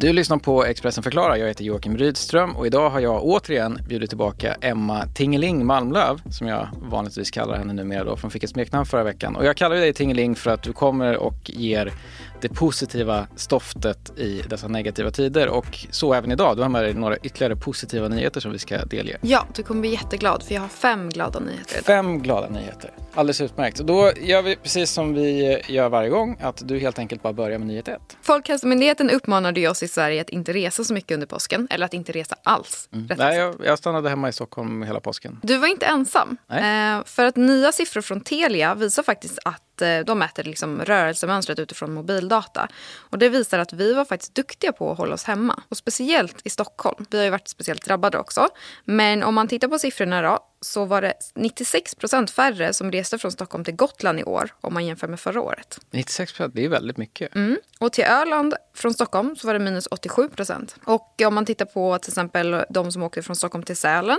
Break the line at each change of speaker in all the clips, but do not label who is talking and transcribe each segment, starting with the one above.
Du lyssnar på Expressen förklarar. Jag heter Joakim Rydström och idag har jag återigen bjudit tillbaka Emma Tingeling Malmlöv som jag vanligtvis kallar henne numera då, för hon fick ett smeknamn förra veckan. Och jag kallar dig Tingeling för att du kommer och ger det positiva stoftet i dessa negativa tider och så även idag. Du har med dig några ytterligare positiva nyheter som vi ska delge.
Ja, du kommer bli jätteglad för jag har fem glada nyheter idag.
Fem glada nyheter. Alldeles utmärkt. Då gör vi precis som vi gör varje gång, att du helt enkelt bara börjar med nyhet ett.
Folkhälsomyndigheten uppmanade oss i Sverige att inte resa så mycket under påsken, eller att inte resa alls.
Mm. Nej, jag, jag, stannade hemma i Stockholm hela påsken.
Du var inte ensam. Eh, för att nya siffror från Telia visar faktiskt att Eh, de mäter liksom rörelsemönstret utifrån mobildata. Och det visar att vi var faktiskt duktiga på att hålla oss hemma. Och speciellt i Stockholm. Vi har ju varit speciellt drabbade också. Men om man tittar på siffrorna då så var det 96 procent färre som reste från Stockholm till Gotland i år om man jämför med förra året.
96 procent, det är väldigt mycket.
Mm. Och till Öland från Stockholm så var det minus 87 procent. Och om man tittar på till exempel de som åker från Stockholm till Sälen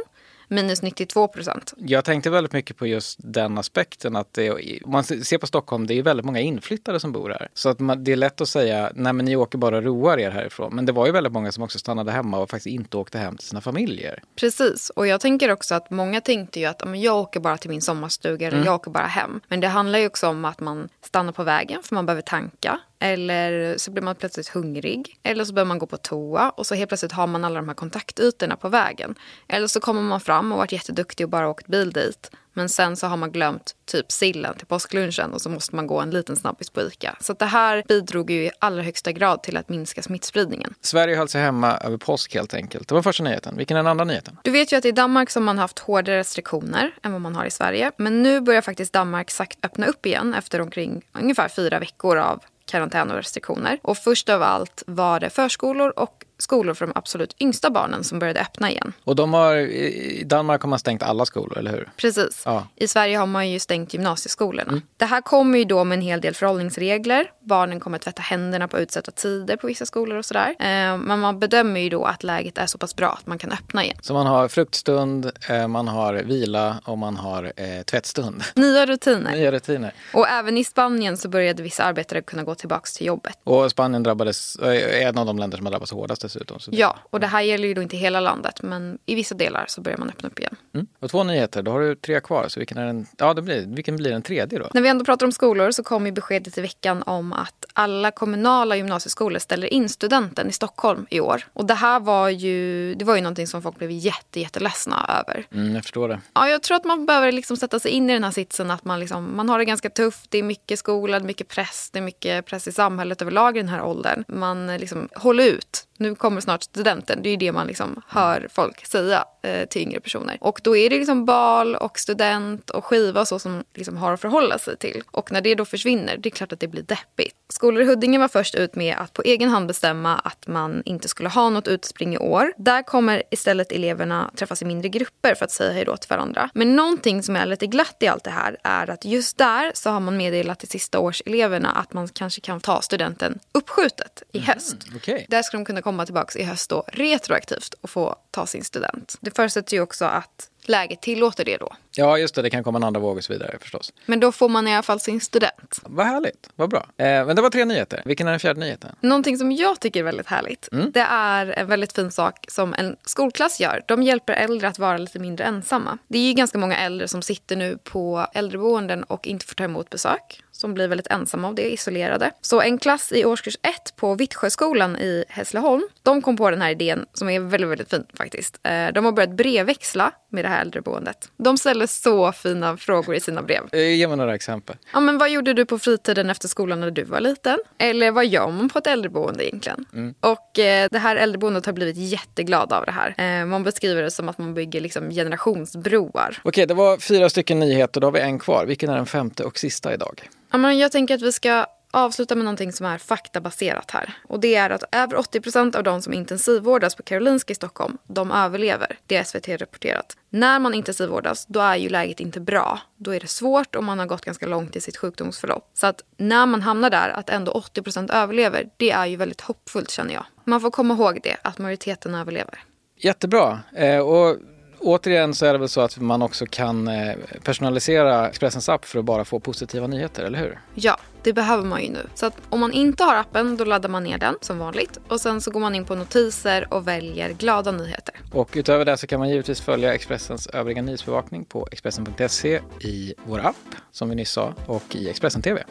minus 92 procent.
Jag tänkte väldigt mycket på just den aspekten att det, om man ser på Stockholm, det är väldigt många inflyttade som bor här. Så att man, det är lätt att säga, nej men ni åker bara och roar er härifrån. Men det var ju väldigt många som också stannade hemma och faktiskt inte åkte hem till sina familjer.
Precis, och jag tänker också att många tänkte ju att jag åker bara till min sommarstuga eller mm. jag åker bara hem. Men det handlar ju också om att man stannar på vägen för man behöver tanka. Eller så blir man plötsligt hungrig. Eller så behöver man gå på toa och så helt plötsligt har man alla de här kontaktytorna på vägen. Eller så kommer man fram och varit jätteduktig och bara åkt bil dit. Men sen så har man glömt typ sillen till påsklunchen och så måste man gå en liten snabbis på ICA. Så det här bidrog ju i allra högsta grad till att minska smittspridningen.
Sverige höll sig hemma över påsk helt enkelt. Det var första nyheten. Vilken är den andra nyheten?
Du vet ju att i Danmark så har man haft hårdare restriktioner än vad man har i Sverige. Men nu börjar faktiskt Danmark sagt öppna upp igen efter omkring ungefär fyra veckor av karantän och restriktioner. Och först av allt var det förskolor och skolor för de absolut yngsta barnen som började öppna igen.
Och de har, i Danmark har man stängt alla skolor, eller hur?
Precis. Ja. I Sverige har man ju stängt gymnasieskolorna. Mm. Det här kommer ju då med en hel del förhållningsregler. Barnen kommer att tvätta händerna på utsatta tider på vissa skolor och sådär. Eh, men man bedömer ju då att läget är så pass bra att man kan öppna igen.
Så man har fruktstund, eh, man har vila och man har eh, tvättstund.
Nya rutiner.
Nya rutiner.
Och även i Spanien så började vissa arbetare kunna gå tillbaka till jobbet.
Och Spanien drabbades, är en av de länder som har drabbats hårdast dessutom.
Ja, och det här gäller ju då inte hela landet men i vissa delar så börjar man öppna upp igen.
Mm. Och två nyheter, då har du tre kvar. Så vilken, är den, ja, det blir, vilken blir den tredje då?
När vi ändå pratar om skolor så kom ju beskedet i veckan om att alla kommunala gymnasieskolor ställer in studenten i Stockholm i år. Och det här var ju, det var ju någonting som folk blev jätte, jätteledsna över.
Mm, jag förstår det.
Ja, jag tror att man behöver liksom sätta sig in i den här sitsen att man, liksom, man har det ganska tufft. Det är mycket skola, det är mycket press, det är mycket press i samhället överlag i den här åldern. Man liksom håller ut nu kommer snart studenten. Det är ju det man liksom hör folk säga eh, till yngre personer. Och då är det liksom bal och student och skiva och så som liksom har att förhålla sig till. Och när det då försvinner, det är klart att det blir deppigt. Skolor i Huddinge var först ut med att på egen hand bestämma att man inte skulle ha något utspring i år. Där kommer istället eleverna träffas i mindre grupper för att säga hej då till varandra. Men någonting som är lite glatt i allt det här är att just där så har man meddelat till sista årseleverna att man kanske kan ta studenten uppskjutet i höst.
Mm, okay.
Där ska de kunna komma tillbaka i höst då retroaktivt och få ta sin student. Det förutsätter ju också att läget tillåter det då.
Ja, just det. Det kan komma en andra våg och så vidare förstås.
Men då får man i alla fall sin student.
Vad härligt. Vad bra. Eh, men det var tre nyheter. Vilken är den fjärde nyheten?
Någonting som jag tycker är väldigt härligt. Mm. Det är en väldigt fin sak som en skolklass gör. De hjälper äldre att vara lite mindre ensamma. Det är ju ganska många äldre som sitter nu på äldreboenden och inte får ta emot besök som blir väldigt ensamma av det, isolerade. Så en klass i årskurs 1 på Vittsjöskolan i Hässleholm, de kom på den här idén som är väldigt, väldigt fin faktiskt. Eh, de har börjat brevväxla med det här äldreboendet. De ställer så fina frågor i sina brev.
Eh, ge mig några exempel.
Ja, men vad gjorde du på fritiden efter skolan när du var liten? Eller vad gör man på ett äldreboende egentligen? Mm. Och eh, det här äldreboendet har blivit jätteglada av det här. Eh, man beskriver det som att man bygger liksom generationsbroar.
Okej, det var fyra stycken nyheter. Då har vi en kvar. Vilken är den femte och sista idag?
Ja, men jag tänker att vi ska avsluta med någonting som är faktabaserat här. Och det är att över 80% av de som intensivvårdas på Karolinska i Stockholm, de överlever. Det har SVT rapporterat. När man intensivvårdas, då är ju läget inte bra. Då är det svårt och man har gått ganska långt i sitt sjukdomsförlopp. Så att när man hamnar där, att ändå 80% överlever, det är ju väldigt hoppfullt känner jag. Man får komma ihåg det, att majoriteten överlever.
Jättebra. Eh, och återigen så är det väl så att man också kan eh, personalisera Expressens app för att bara få positiva nyheter, eller hur?
Ja, det behöver man ju nu. Så att om man inte har appen då laddar man ner den som vanligt och sen så går man in på notiser och väljer glada nyheter.
Och utöver det så kan man givetvis följa Expressens övriga nyhetsbevakning på Expressen.se i vår app som vi nyss sa och i Expressen TV.